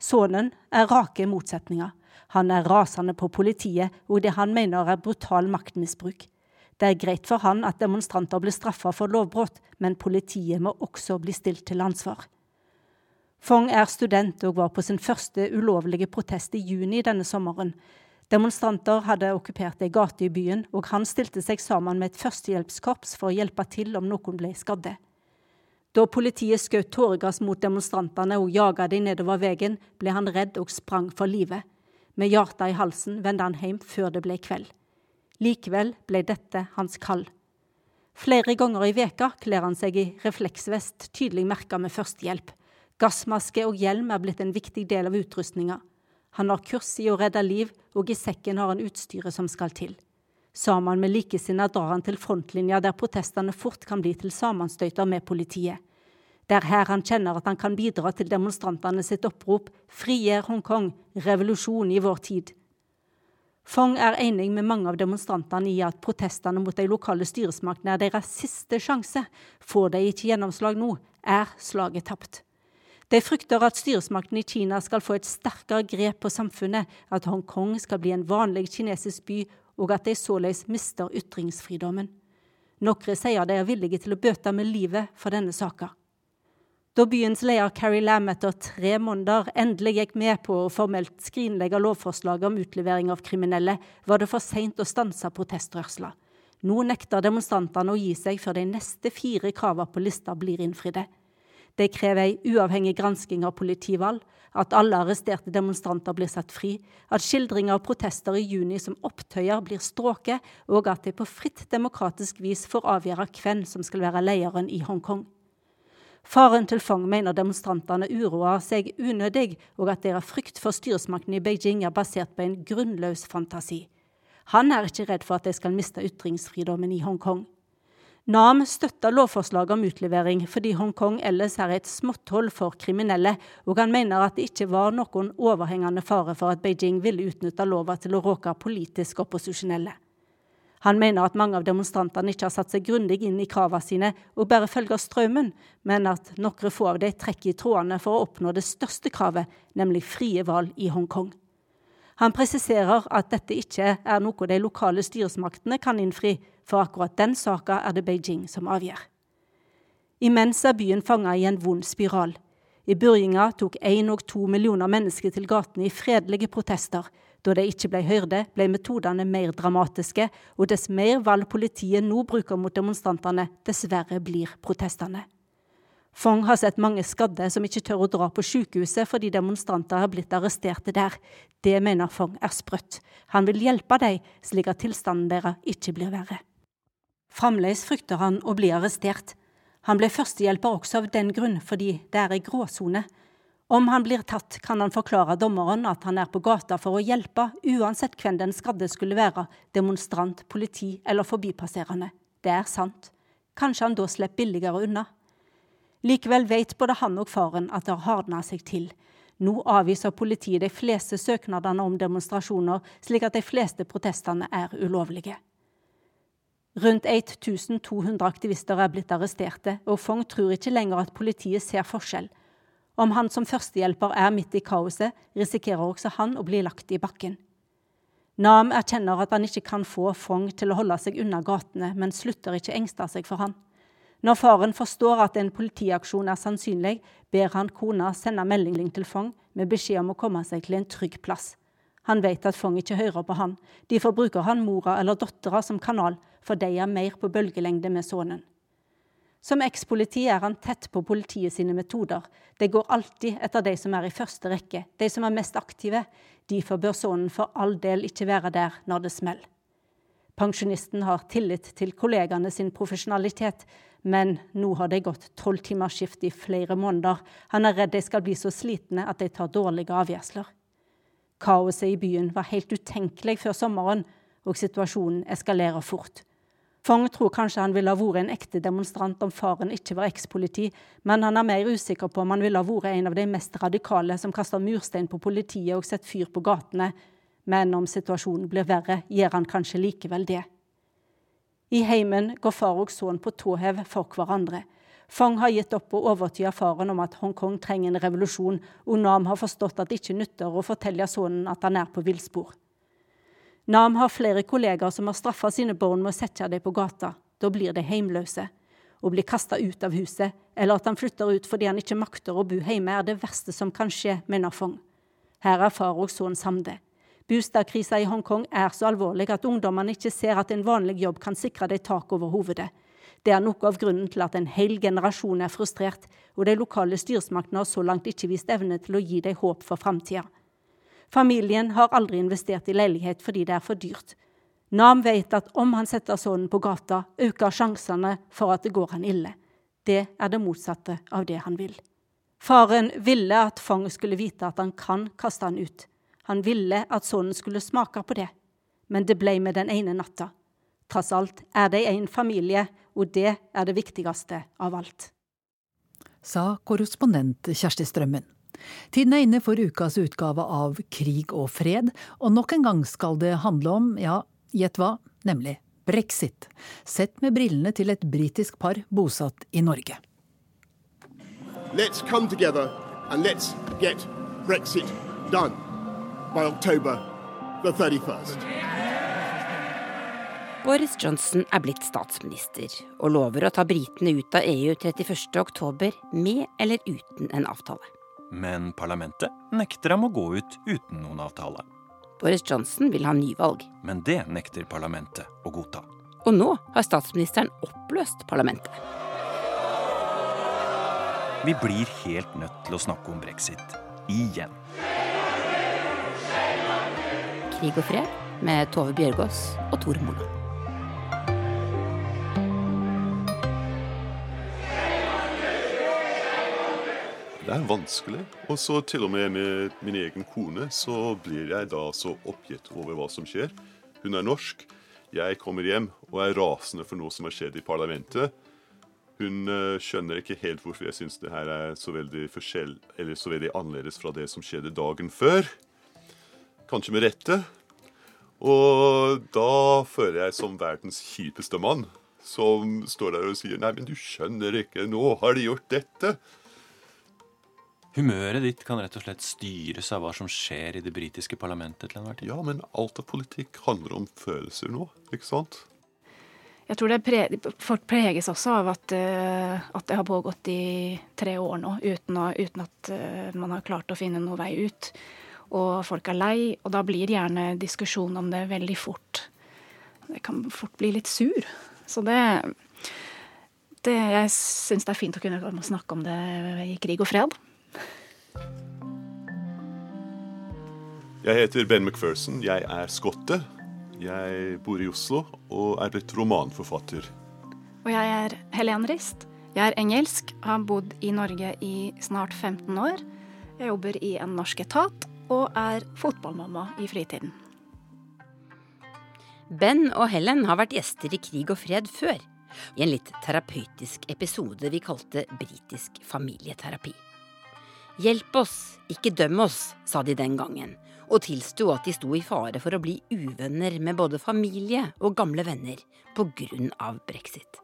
Sønnen er rake motsetninger. Han er rasende på politiet og det han mener er brutal maktmisbruk. Det er greit for han at demonstranter blir straffa for lovbrudd, men politiet må også bli stilt til ansvar. Fong er student og var på sin første ulovlige protest i juni denne sommeren. Demonstranter hadde okkupert ei gate i byen, og han stilte seg sammen med et førstehjelpskorps for å hjelpe til om noen ble skadde. Da politiet skjøt tåregass mot demonstrantene og jaga dem nedover veien, ble han redd og sprang for livet. Med hjertet i halsen vendte han hjem før det ble kveld. Likevel ble dette hans kall. Flere ganger i veka kler han seg i refleksvest, tydelig merka med førstehjelp. Gassmaske og hjelm er blitt en viktig del av utrustninga. Han har kurs i å redde liv, og i sekken har han utstyret som skal til. Sammen med likesinnede drar han til frontlinja der protestene fort kan bli til sammenstøyter med politiet. Det er her han kjenner at han kan bidra til demonstrantene sitt opprop 'Frigjør Hongkong! Revolusjon i vår tid'. Fong er enig med mange av demonstrantene i at protestene mot de lokale styresmaktene er deres siste sjanse. Får de ikke gjennomslag nå, er slaget tapt. De frykter at styresmaktene i Kina skal få et sterkere grep på samfunnet, at Hongkong skal bli en vanlig kinesisk by, og at de såleis mister ytringsfridommen. Noen sier de er villige til å bøte med livet for denne saka. Da byens leder Carrie Lam etter tre måneder endelig gikk med på å formelt skrinlegge lovforslaget om utlevering av kriminelle, var det for seint å stanse protestrørsla. Nå nekter demonstrantene å gi seg før de neste fire kravene på lista blir innfridde. De krever ei uavhengig gransking av politivalg, at alle arresterte demonstranter blir satt fri, at skildringer av protester i juni som opptøyer blir stråket, og at de på fritt demokratisk vis får avgjøre hvem som skal være lederen i Hongkong. Faren til Fong mener demonstrantene uroer seg unødig, og at deres frykt for styresmakten i Beijing er basert på en grunnløs fantasi. Han er ikke redd for at de skal miste ytringsfridommen i Hongkong. Nam støtter lovforslaget om utlevering fordi Hongkong ellers er et småtthold for kriminelle, og han mener at det ikke var noen overhengende fare for at Beijing ville utnytte lova til å råke politisk opposisjonelle. Han mener at mange av demonstrantene ikke har satt seg grundig inn i kravene sine og bare følger strømmen, men at noen få av dem trekker i trådene for å oppnå det største kravet, nemlig frie valg i Hongkong. Han presiserer at dette ikke er noe de lokale styresmaktene kan innfri, for akkurat den saka er det Beijing som avgjør. Imens er byen fanga i en vond spiral. I begynnelsen tok én og to millioner mennesker til gatene i fredelige protester, da de ikke ble hørte, ble metodene mer dramatiske, og dess mer valg politiet nå bruker mot demonstrantene, dessverre blir protestene. Fong har sett mange skadde som ikke tør å dra på sykehuset fordi demonstranter har blitt arresterte der. Det mener Fong er sprøtt. Han vil hjelpe dem, slik at tilstanden deres ikke blir verre. Fremdeles frykter han å bli arrestert. Han ble førstehjelper også av den grunn, fordi det er ei gråsone. Om han blir tatt, kan han forklare dommeren at han er på gata for å hjelpe, uansett hvem den skadde skulle være, demonstrant, politi eller forbipasserende. Det er sant. Kanskje han da slipper billigere unna. Likevel vet både han og faren at det har hardna seg til. Nå avviser politiet de fleste søknadene om demonstrasjoner, slik at de fleste protestene er ulovlige. Rundt 1200 aktivister er blitt arresterte, og Fong tror ikke lenger at politiet ser forskjell. Om han som førstehjelper er midt i kaoset, risikerer også han å bli lagt i bakken. Nam erkjenner at han ikke kan få Fong til å holde seg unna gatene, men slutter ikke engste seg for han. Når faren forstår at en politiaksjon er sannsynlig, ber han kona sende melding til Fong med beskjed om å komme seg til en trygg plass. Han vet at Fong ikke hører på han. Derfor bruker han mora eller dattera som kanal, for de er mer på bølgelengde med sønnen. Som ekspoliti er han tett på politiet sine metoder. Det går alltid etter de som er i første rekke, de som er mest aktive. Derfor bør sønnen for all del ikke være der når det smeller. Pensjonisten har tillit til kollegaene sin profesjonalitet, men nå har de gått tolvtimersskift i flere måneder. Han er redd de skal bli så slitne at de tar dårlige avgjørelser. Kaoset i byen var helt utenkelig før sommeren, og situasjonen eskalerer fort. Fong tror kanskje han ville ha vært en ekte demonstrant om faren ikke var ekspoliti, men han er mer usikker på om han ville ha vært en av de mest radikale som kaster murstein på politiet og setter fyr på gatene. Men om situasjonen blir verre, gjør han kanskje likevel det. I heimen går far og sønn på tå hev for hverandre. Fong har gitt opp å overtyde faren om at Hongkong trenger en revolusjon, og Nam har forstått at det ikke nytter å fortelle sønnen at han er på villspor. Nam har flere kollegaer som har straffa sine barn med å sette dem på gata. Da blir de heimløse. Å bli kasta ut av huset, eller at han flytter ut fordi han ikke makter å bo hjemme, er det verste som kan skje, mener Fong. Her er far og sønn samde. Boligkrisa i Hongkong er så alvorlig at ungdommene ikke ser at en vanlig jobb kan sikre dem tak over hovedet. Det er noe av grunnen til at en hel generasjon er frustrert, og de lokale styresmaktene har så langt ikke vist evne til å gi dem håp for framtida. Familien har aldri investert i leilighet fordi det er for dyrt. Nam vet at om han setter sønnen på gata, øker sjansene for at det går han ille. Det er det motsatte av det han vil. Faren ville at Fong skulle vite at han kan kaste han ut. Han ville at sønnen skulle smake på det. Men det ble med den ene natta. Tross alt er de en familie, og det er det viktigste av alt. Sa korrespondent Kjersti Strømmen. Tiden er inne for ukas utgave av Krig og fred, og nok en gang skal det handle om, ja, gjett hva, nemlig brexit. Sett med brillene til et britisk par bosatt i Norge. Let's come together and let's get Brexit done by October the 31st. Boris Johnson er blitt statsminister og lover å ta britene ut av EU 31.10 med eller uten en avtale. Men parlamentet nekter ham å gå ut uten noen avtale. Boris Johnson vil ha nyvalg. Men det nekter parlamentet å godta. Og nå har statsministeren oppløst parlamentet. Vi blir helt nødt til å snakke om brexit. Igjen. Krig og fred med Tove Bjørgaas og Tor Moland. Det er vanskelig. Og så til og med med min egen kone så blir jeg da så oppgitt over hva som skjer. Hun er norsk. Jeg kommer hjem og er rasende for noe som har skjedd i parlamentet. Hun uh, skjønner ikke helt hvorfor jeg syns det her er så veldig eller så veldig annerledes fra det som skjedde dagen før. Kanskje med rette. Og da føler jeg som verdens kjipeste mann, som står der og sier Nei, men du skjønner ikke, nå har de gjort dette. Humøret ditt kan rett og slett styres av hva som skjer i det britiske parlamentet til enhver tid. Ja, men alt av politikk handler om følelser nå, ikke sant? Jeg tror det pre folk preges også av at, uh, at, det har pågått i tre år nå uten, å, uten at uh, man har klart å finne noe vei ut. Og folk er lei, og da blir gjerne diskusjon om det veldig fort. Det kan fort bli litt sur. Så det, det Jeg syns det er fint å kunne snakke om det i krig og fred. Jeg heter Ben McPherson. Jeg er skotte. Jeg bor i Oslo og er blitt romanforfatter. Og jeg er Helen Rist. Jeg er engelsk, har bodd i Norge i snart 15 år. Jeg jobber i en norsk etat og er fotballmamma i fritiden. Ben og Helen har vært gjester i Krig og fred før. I en litt terapeutisk episode vi kalte Britisk familieterapi. Hjelp oss, ikke døm oss, sa de den gangen, og tilsto at de sto i fare for å bli uvenner med både familie og gamle venner på grunn av brexit.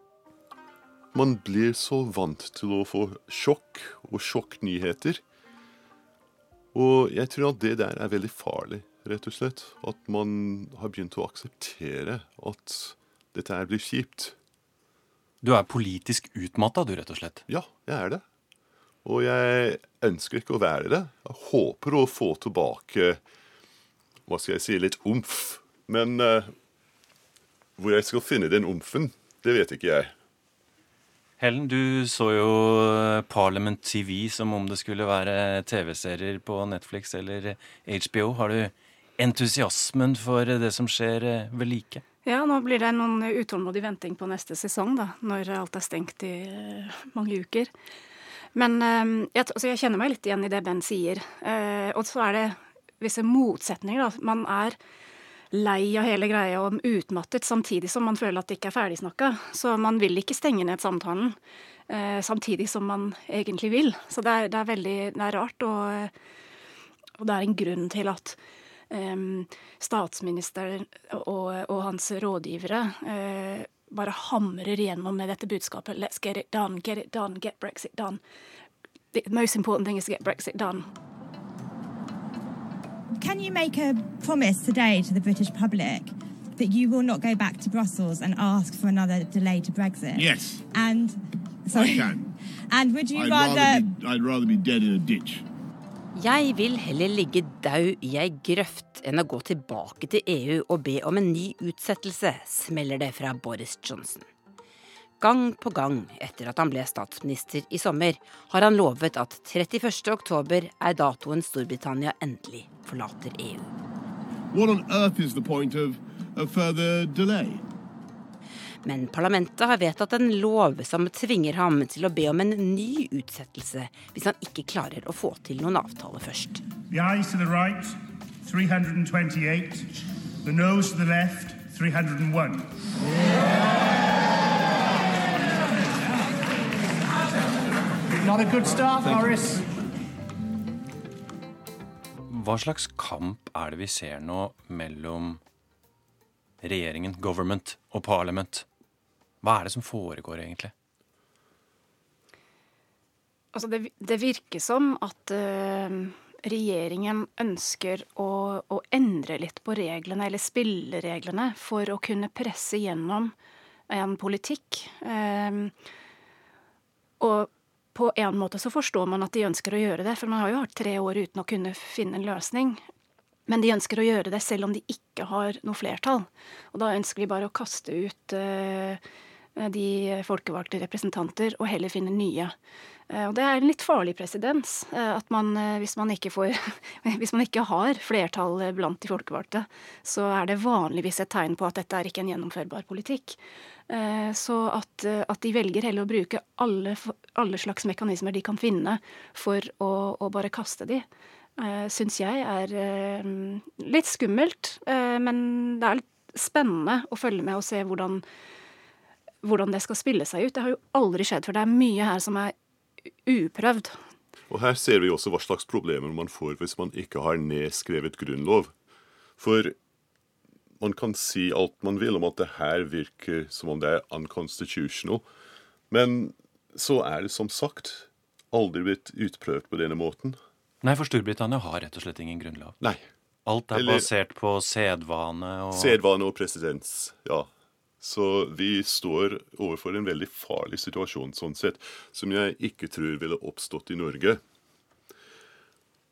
Man blir så vant til å få sjokk og sjokknyheter. Og jeg tror at det der er veldig farlig, rett og slett. At man har begynt å akseptere at dette her blir kjipt. Du er politisk utmatta, du, rett og slett? Ja, jeg er det. Og jeg ønsker ikke å være det. Jeg håper å få tilbake hva skal jeg si, litt omf. Men uh, hvor jeg skal finne den omfen, det vet ikke jeg. Helen, du så jo Parliament TV som om det skulle være TV-serier på Netflix eller HBO. Har du entusiasmen for det som skjer eh, ved like? Ja, nå blir det noen utålmodig venting på neste sesong, da, når alt er stengt i eh, mange uker. Men ehm, jeg, altså jeg, kjenner meg litt igjen i det Ben sier. Eh, og så er det visse motsetninger. Da. Man er lei av hele greia og utmattet, samtidig som man føler at det ikke er ferdigsnakka. Så man vil ikke stenge ned samtalen, eh, samtidig som man egentlig vil. Så det er, det er veldig det er rart, og, og, det er en grunn til at um, statsministeren og, og, hans rådgivere uh, bare hamrer igjennom med dette budskapet. Let's get it done, get it done, get Brexit done. The most important thing is to get Brexit done. Can you make a promise today to the British public that you will not go back to Brussels and ask for another delay to Brexit? Yes. And sorry. I can. And would you I'd rather? rather be, I'd rather be dead in a ditch. Jeg vil heller ligge daud i ei grøft enn å gå tilbake til EU og be om en ny utsettelse, smeller det fra Boris Johnson. Gang på gang etter at han ble statsminister i sommer, har han lovet at 31. oktober er datoen Storbritannia endelig forlater EU. What on earth is the point of a further. Men parlamentet har vedtatt en lov som tvinger ham til å be om en ny utsettelse hvis han ikke klarer å få til noen avtale først. The eyes to the right, 328. The nose to the left, 301. Not a good start, Morris. Hva slags kamp er det vi ser nå mellom regjeringen, government, og parliament? Hva er det som foregår, egentlig? Altså det, det virker som at uh, regjeringen ønsker å, å, endre litt på reglene, eller spillereglene, for å kunne presse gjennom en politikk. Uh, og på en måte så forstår man at de ønsker å gjøre det, for man har jo hatt tre år uten å kunne finne en løsning. Men de ønsker å gjøre det selv om de ikke har noe flertall. Og da ønsker de bare å kaste ut uh, de folkevalgte representanter og heller finne nye. Uh, og det er en litt farlig presedens. Uh, at man, hvis man, ikke får, hvis man ikke har flertall blant de folkevalgte, så er det vanligvis et tegn på at dette er ikke en gjennomførbar politikk. Så at, at, de velger heller å bruke alle, alle, slags mekanismer de kan finne for å, å bare kaste de, syns jeg er litt skummelt. Men det er litt spennende å følge med og se hvordan, hvordan det skal spille seg ut. Det har jo aldri skjedd, for det er mye her som er uprøvd. Og Her ser vi også hva slags problemer man får hvis man ikke har nedskrevet grunnlov. For man kan si alt man vil om at det her virker som om det er unconstitutional. Men så er det som sagt aldri blitt utprøvd på denne måten. Nei, for Storbritannia har rett og slett ingen grunnlov. Nei. Alt er Eller, basert på sedvane og Sedvane og presedens, ja. Så vi står overfor en veldig farlig situasjon sånn sett, som jeg ikke tror ville oppstått i Norge.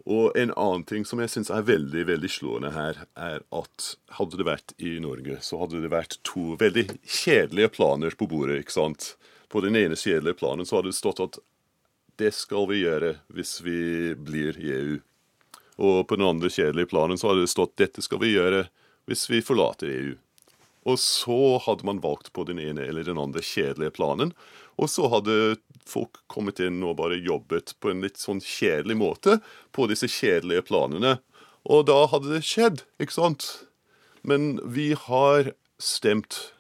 Og en annen ting som jeg syns er veldig veldig slående her, er at hadde det vært i Norge, så hadde det vært to veldig kjedelige planer på bordet. ikke sant? På den ene kjedelige planen så hadde det stått at det skal vi gjøre hvis vi blir i EU. Og på den andre kjedelige planen så hadde det stått dette skal vi gjøre hvis vi forlater EU. Og så hadde man valgt på den ene eller den andre kjedelige planen. Og så hadde folk kommet inn og bare jobbet på en litt sånn kjedelig måte på disse kjedelige planene. Og da hadde det skjedd, ikke sant? Men vi har stemt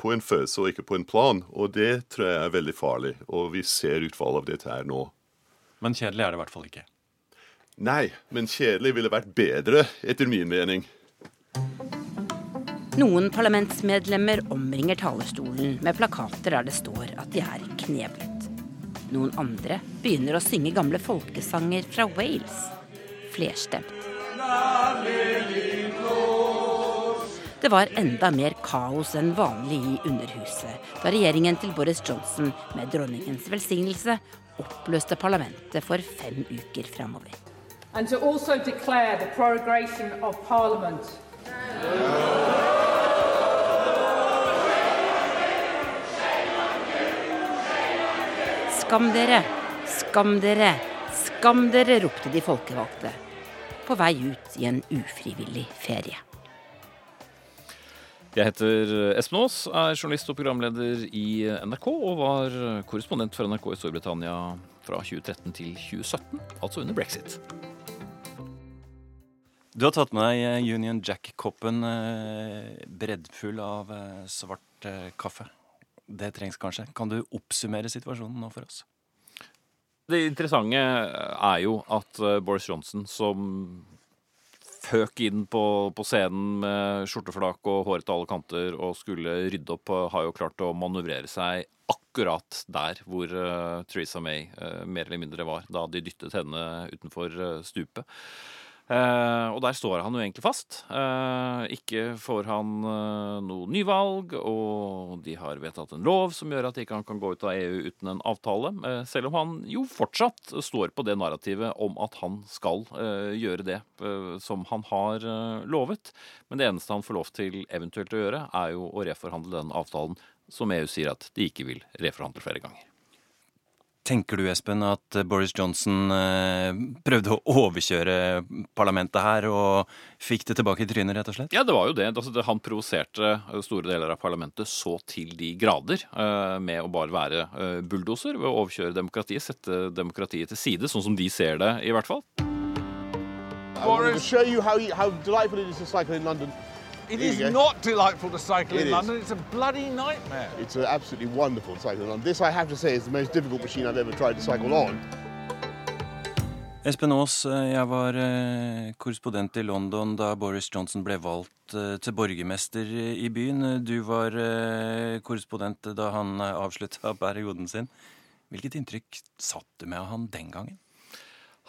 på en følelse og ikke på en plan, og det tror jeg er veldig farlig. Og vi ser utfallet av dette her nå. Men kjedelig er det i hvert fall ikke. Nei, men kjedelig ville vært bedre, etter min mening. Noen parlamentsmedlemmer omringer talerstolen med plakater der det står at de er kneblet. Noen andre begynner å synge gamle folkesanger fra Wales. Flerstemt. Det var enda mer kaos enn vanlig i Underhuset da regjeringen til Boris Johnson med dronningens velsignelse oppløste parlamentet for fem uker framover. And to also declare the prorogation of Parliament. Skam dere, skam dere, skam dere, ropte de folkevalgte. På vei ut i en ufrivillig ferie. Jeg heter Espen Aas, er journalist og programleder i NRK og var korrespondent for NRK i Storbritannia fra 2013 til 2017, altså under brexit. Du har tatt med deg Union Jack-koppen eh, breddfull av eh, svart eh, kaffe. Det trengs kanskje. Kan du oppsummere situasjonen nå for oss? Det interessante er jo at eh, Boris Johnson, som føk inn på, på scenen med skjorteflak og håret til alle kanter og skulle rydde opp, eh, har jo klart å manøvrere seg akkurat der hvor uh, Theresa May uh, mer eller mindre var da de dyttet henne utenfor uh, stupet. Uh, og der står han jo egentlig fast. Uh, ikke får han uh, noe nyvalg, og de har vedtatt en lov som gjør at ikke han kan gå ut av EU uten en avtale. selv om han jo fortsatt står på det narrativet om at han skal gjøre det som han har lovet. Men det eneste han får lov til eventuelt å gjøre, er jo å reforhandle den avtalen som EU sier at de ikke vil reforhandle flere ganger. Tenker du, Espen, at Boris Johnson eh, prøvde å overkjøre parlamentet her og fikk det tilbake i trynet, rett og slett? Ja, det var jo det. Altså, det han provoserte store deler av parlamentet så til de grader eh, med å bare være eh, bulldoser ved å overkjøre demokratiet, sette demokratiet til side, sånn som de ser det, i hvert fall. Boris. To show you how, how delightful it is to cycle in London. It is not delightful to cycle It in is. London. It's a bloody nightmare. It's an absolutely wonderful cycle in London. This, I have to say, is the most difficult machine I've ever tried to cycle on. Espen Aas, eh, jeg var eh, korrespondent i London da Boris Johnson ble valgt eh, til borgermester i byen. Du var korrespondent da han avslutta perioden sin. Hvilket inntrykk satt du med av han den gangen?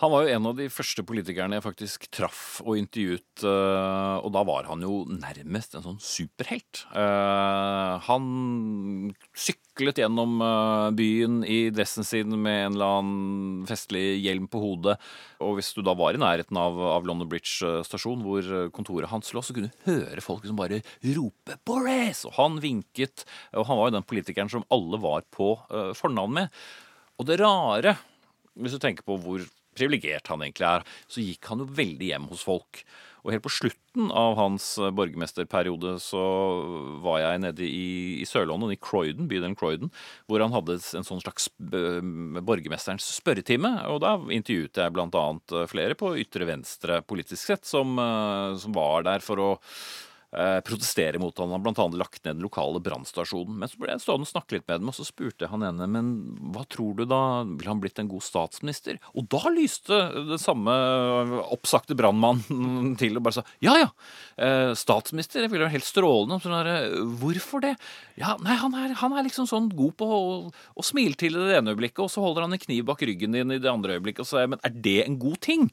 Han var jo en av de første politikerne jeg faktisk traff og intervjuet, eh, og da var han jo nærmest en sånn superhelt. Eh, Han syklet gjennom eh, byen i dressen sin med en eller annen festlig hjelm på hodet, og hvis du da var i nærheten av, av London Bridge stasjon, hvor kontoret hans lå, så kunne du høre folk som bare rope 'Boris!' Og han vinket, og han var jo den politikeren som alle var på fornavn med. Og det rare, hvis du tenker på hvor privilegert han egentlig er, så gikk han jo veldig hjem hos folk. Og helt på slutten av hans eh, borgermesterperiode så var jeg nede i, i Sør-London, i Croydon, bydelen Croydon, hvor han hadde en sånn slags eh, borgermesterens spørretime. Og da intervjuet jeg annet eh, flere på ytre venstre politisk sett som, som var der for å protestere mot han. Han annet lagt ned den lokale brannstasjonen. Men så ble jeg stående og snakke litt med dem, og så spurte han ene men hva tror du da, ville han blitt en god statsminister? Og da lyste den samme oppsagte brannmannen til og bare sa ja ja, eh, statsminister det ville være helt strålende. Sånn der, Hvorfor det? Ja, nei, han er, han er liksom sånn god på å, å smile til i det ene øyeblikket, og så holder han en kniv bak ryggen din i det andre øyeblikket, og så jeg men er det en god ting?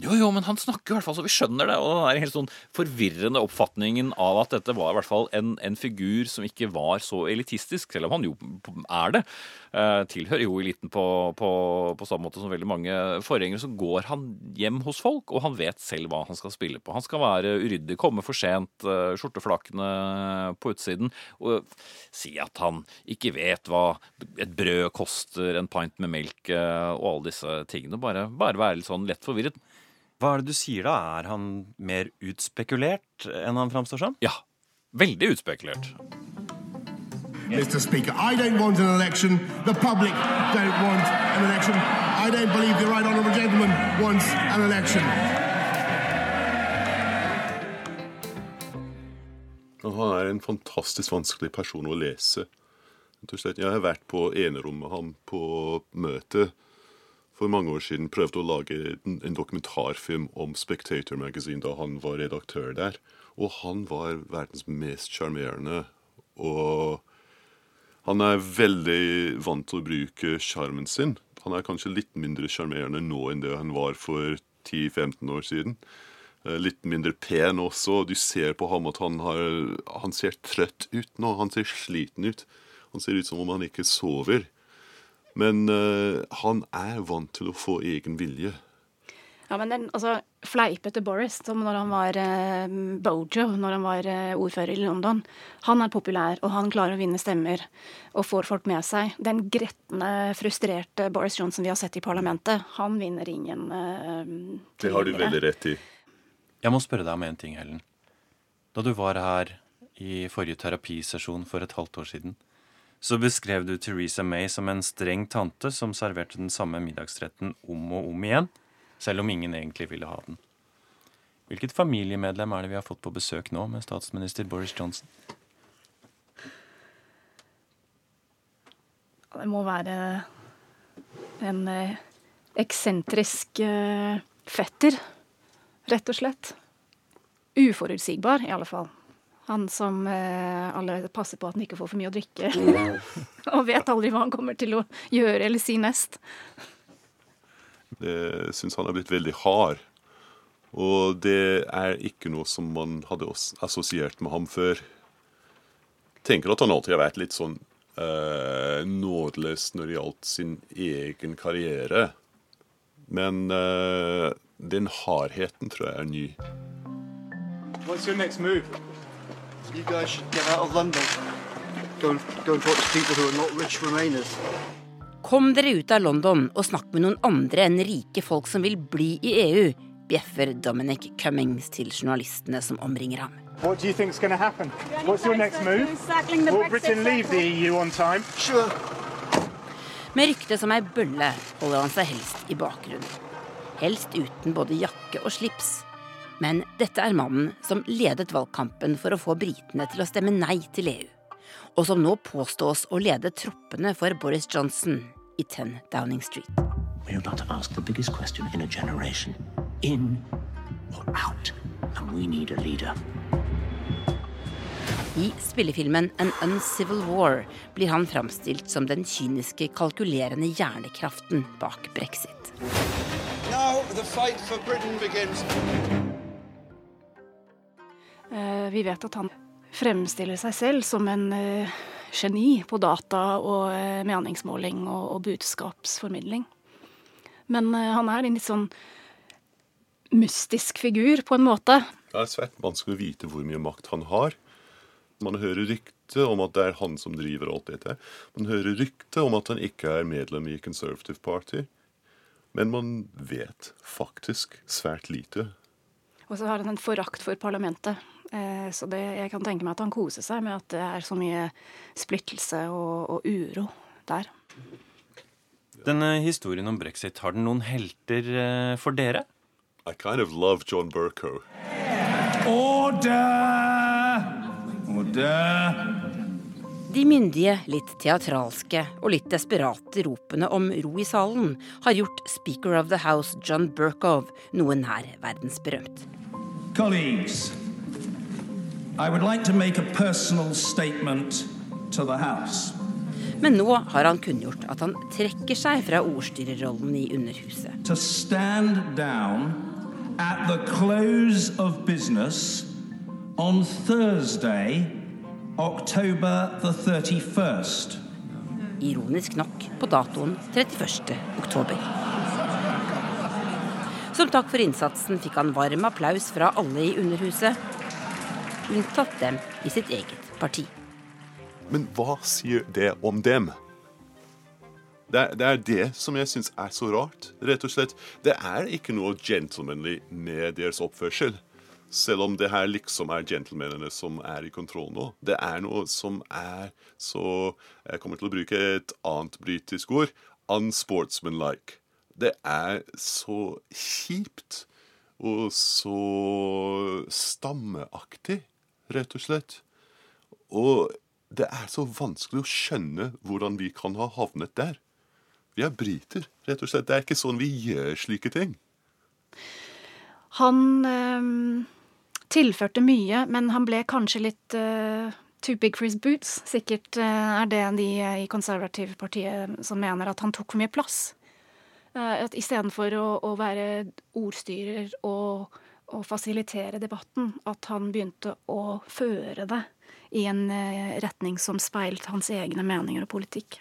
Jo, jo, men han snakker i hvert fall så vi skjønner det. Og den er helt sånn forvirrende oppfatningen av at dette var i hvert fall en, en figur som ikke var så elitistisk, selv om han jo er det. Eh, tilhører jo eliten på, på, på samme måte som veldig mange forgjengere. Så går han hjem hos folk, og han vet selv hva han skal spille på. Han skal være uryddig, komme for sent, eh, skjorteflakene på utsiden, og si at han ikke vet hva et brød koster, en pint med melk eh, og alle disse tingene. Bare, bare være litt sånn lett forvirret. Hva er det du sier da? Er han mer utspekulert enn han framstår som? Ja. Veldig utspekulert. Mr. Speaker, I don't want an election. The public don't want an election. I don't believe the right honourable gentleman wants an election. Han er en fantastisk vanskelig person å lese. Jeg har vært på enerom med ham på møte for mange år siden. Prøvde å lage en, en dokumentarfilm om Spectator Magazine da han var redaktør der. Og han var verdens mest sjarmerende. Og han er veldig vant til å bruke sjarmen sin. Han er kanskje litt mindre sjarmerende nå enn det han var for 10-15 år siden. Eh, Litt mindre pen også. Du ser på ham at han, har, han ser trøtt ut nå. Han ser sliten ut. Han ser ut som om han ikke sover. Men uh, han er vant til å få egen vilje. Ja, men den, altså, Fleipete Boris, som når han var eh, Bojo, når han var eh, ordfører i London, han er populær, og han klarer å vinne stemmer og får folk med seg. Den gretne, frustrerte Boris Johnson vi har sett i parlamentet, han vinner ingen eh, Det har du veldig rett i. Jeg må spørre deg om en ting, Helen. Da du var her i forrige terapisesjon for et halvt år siden, så beskrev du Theresa May som en streng tante som serverte den samme middagsretten om og om igjen, selv om ingen egentlig ville ha den. Hvilket familiemedlem er det vi har fått på besøk nå med statsminister Boris Johnson? Det må være en eh, eksentrisk eh, fetter, rett og slett. Uforutsigbar, i alle fall. Han som eh, alle passer på at han ikke får for mye å drikke. og vet aldri hva han kommer til å gjøre eller si nest. Jeg syns han er blitt veldig hard. Og det er ikke noe som man hadde assosiert med ham før. Tenker at han alltid har vært litt sånn eh, nådeløs når det gjaldt sin egen karriere. Men eh, den hardheten tror jeg er ny. What's your next move? You guys should get out of London. Go go and talk to people who are not rich Remainers. Kom dere ut av London og snakk med noen andre enn rike folk som vil bli i EU, bjeffer Dominic Cummings til journalistene som omringer ham. What do you think's going to happen? What's your next move? Will Britain leave the EU on time? Sure. Med ryktet som ei bølle holder han seg helst i bakgrunnen. Helst uten både jakke og slips. Men dette er mannen som ledet valgkampen for å få britene til å stemme nei til EU. Og som nå påstås å lede troppene for Boris Johnson i 10 Downing Street. We're about to ask the biggest question in a generation. In or out? And we need a leader. I spillefilmen An Uncivil War blir han framstilt som den kyniske, kalkulerende hjernekraften bak brexit. Now the fight for Britain begins. Eh, Vi vet at han fremstiller seg selv som en eh, geni på data og eh, meningsmåling og, budskapsformidling. Men han er en litt sånn mystisk figur, på en måte. Det er svært vanskelig å vite hvor mye makt han har. Man hører rykte om at det er han som driver alt dette. Man hører rykte om at han ikke er medlem i Conservative Party. Men man vet faktisk svært lite. Og så har han en forakt for parlamentet. Eh, Så det, jeg kan tenke meg at han koser seg med at det er så mye splittelse og, og uro der. Denne historien om brexit, har den noen helter eh, for dere? I kind of love John Burko. Order! Order! De myndige, litt teatralske og litt desperate ropene om ro i salen har gjort Speaker of the House John Burkov noe nær verdensberømt. Colleagues, I would like to make a personal statement to the House. Men nå har han kunngjort at han trekker seg fra ordstyrerrollen i Underhuset. To stand down at the close of business on Thursday, October the 31st. Ironisk nok på datoen 31. oktober. Som takk for innsatsen fikk han varm applaus fra alle i Underhuset, unntatt dem i sitt eget parti. Men hva sier det om dem? Det er, det er det som jeg syns er så rart. Rett og slett. Det er ikke noe gentlemanly med deres oppførsel. Selv om det her liksom er gentlemanene som er i kontroll nå. Det er noe som er så Jeg kommer til å bruke et annet britisk ord. Unsportsmanlike. Det er så kjipt og så stammeaktig, rett og slett. Og det er så vanskelig å skjønne hvordan vi kan ha havnet der. Vi er briter, rett og slett. Det er ikke sånn vi gjør slike ting. Han eh, tilførte mye, men han ble kanskje litt eh, too big for his boots. Sikkert eh, er det de i Konservativpartiet som mener at han tok for mye plass. At Istedenfor å, å være ordstyrer og, og fasilitere debatten, at han begynte å føre det i en eh, retning som speilte hans egne meninger og politikk.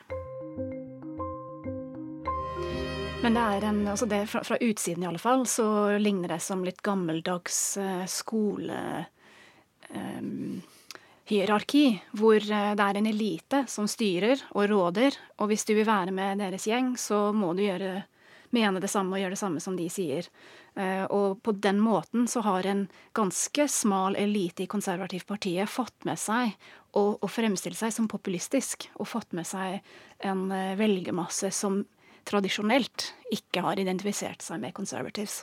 Men det er en, altså det, fra, fra utsiden i alle fall, så ligner det som litt gammeldags skolehierarki, hvor uh, det er en elite som styrer og råder, og hvis du vil være med deres gjeng, så må du gjøre, mene det samme og gjøre det samme som de sier. Uh, og på den måten så har en ganske smal elite i Konservativpartiet fått med seg å, å fremstille seg som populistisk, og fått med seg en uh, velgermasse som tradisjonelt ikke har identifisert seg med conservatives.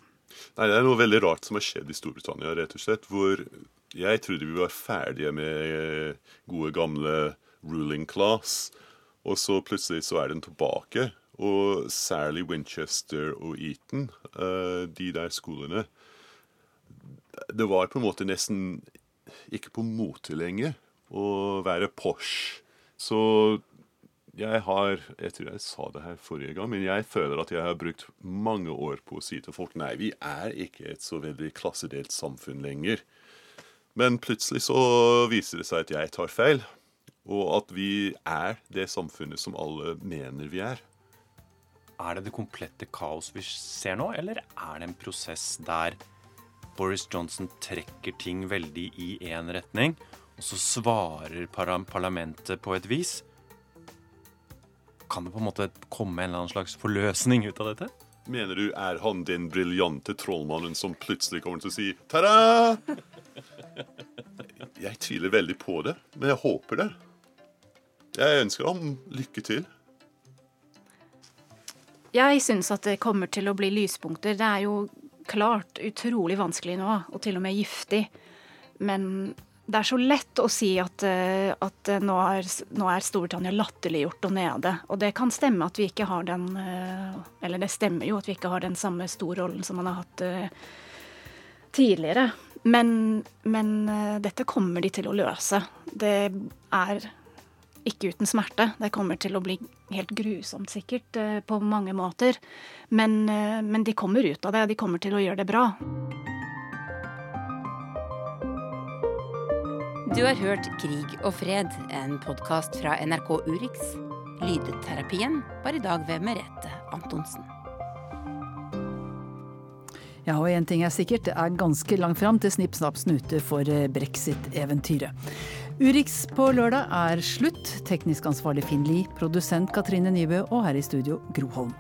Nei, Det er noe veldig rart som har skjedd i Storbritannia, rett og slett. Hvor jeg trodde vi var ferdige med eh, gode, gamle ruling class, og så plutselig så er den tilbake. Og særlig Winchester og Eton, eh, de der skolene Det var på en måte nesten ikke på mote lenger å være posh. Så jeg har Jeg tror jeg sa det her forrige gang, men jeg føler at jeg har brukt mange år på å si til folk nei, vi er ikke et så veldig klassedelt samfunn lenger. Men plutselig så viser det seg at jeg tar feil, og at vi er det samfunnet som alle mener vi er. Er det det komplette kaos vi ser nå, eller er det en prosess der Boris Johnson trekker ting veldig i én retning, og så svarer parlamentet på et vis? kan det på en måte komme en eller annen slags forløsning ut av dette? Mener du er han den briljante trollmannen som plutselig kommer til å si ta-da? Jeg tviler veldig på det, men jeg håper det. Jeg ønsker ham lykke til. Jeg syns at det kommer til å bli lyspunkter. Det er jo klart utrolig vanskelig nå, og til og med giftig. Men det er så lett å si at, eh, at nå, er, nå, er, Storbritannia latterliggjort og nede. Og det kan stemme at vi ikke har den eh, Eller det stemmer jo at vi ikke har den samme storrollen som man har hatt eh, tidligere. Men, men dette kommer de til å løse. Det er ikke uten smerte. Det kommer til å bli helt grusomt, sikkert, på mange måter. Men, men de kommer ut av det. De kommer til å gjøre det bra. Du har hørt Krig og fred, en podkast fra NRK Urix. Lydterapien var i dag ved Merete Antonsen. Ja, og én ting er sikkert, det er ganske langt fram til snipp, snapp, snute for eh, brexit-eventyret. Urix på lørdag er slutt. Teknisk ansvarlig Finn Lie, produsent Katrine Nybø og her i studio Gro Holm.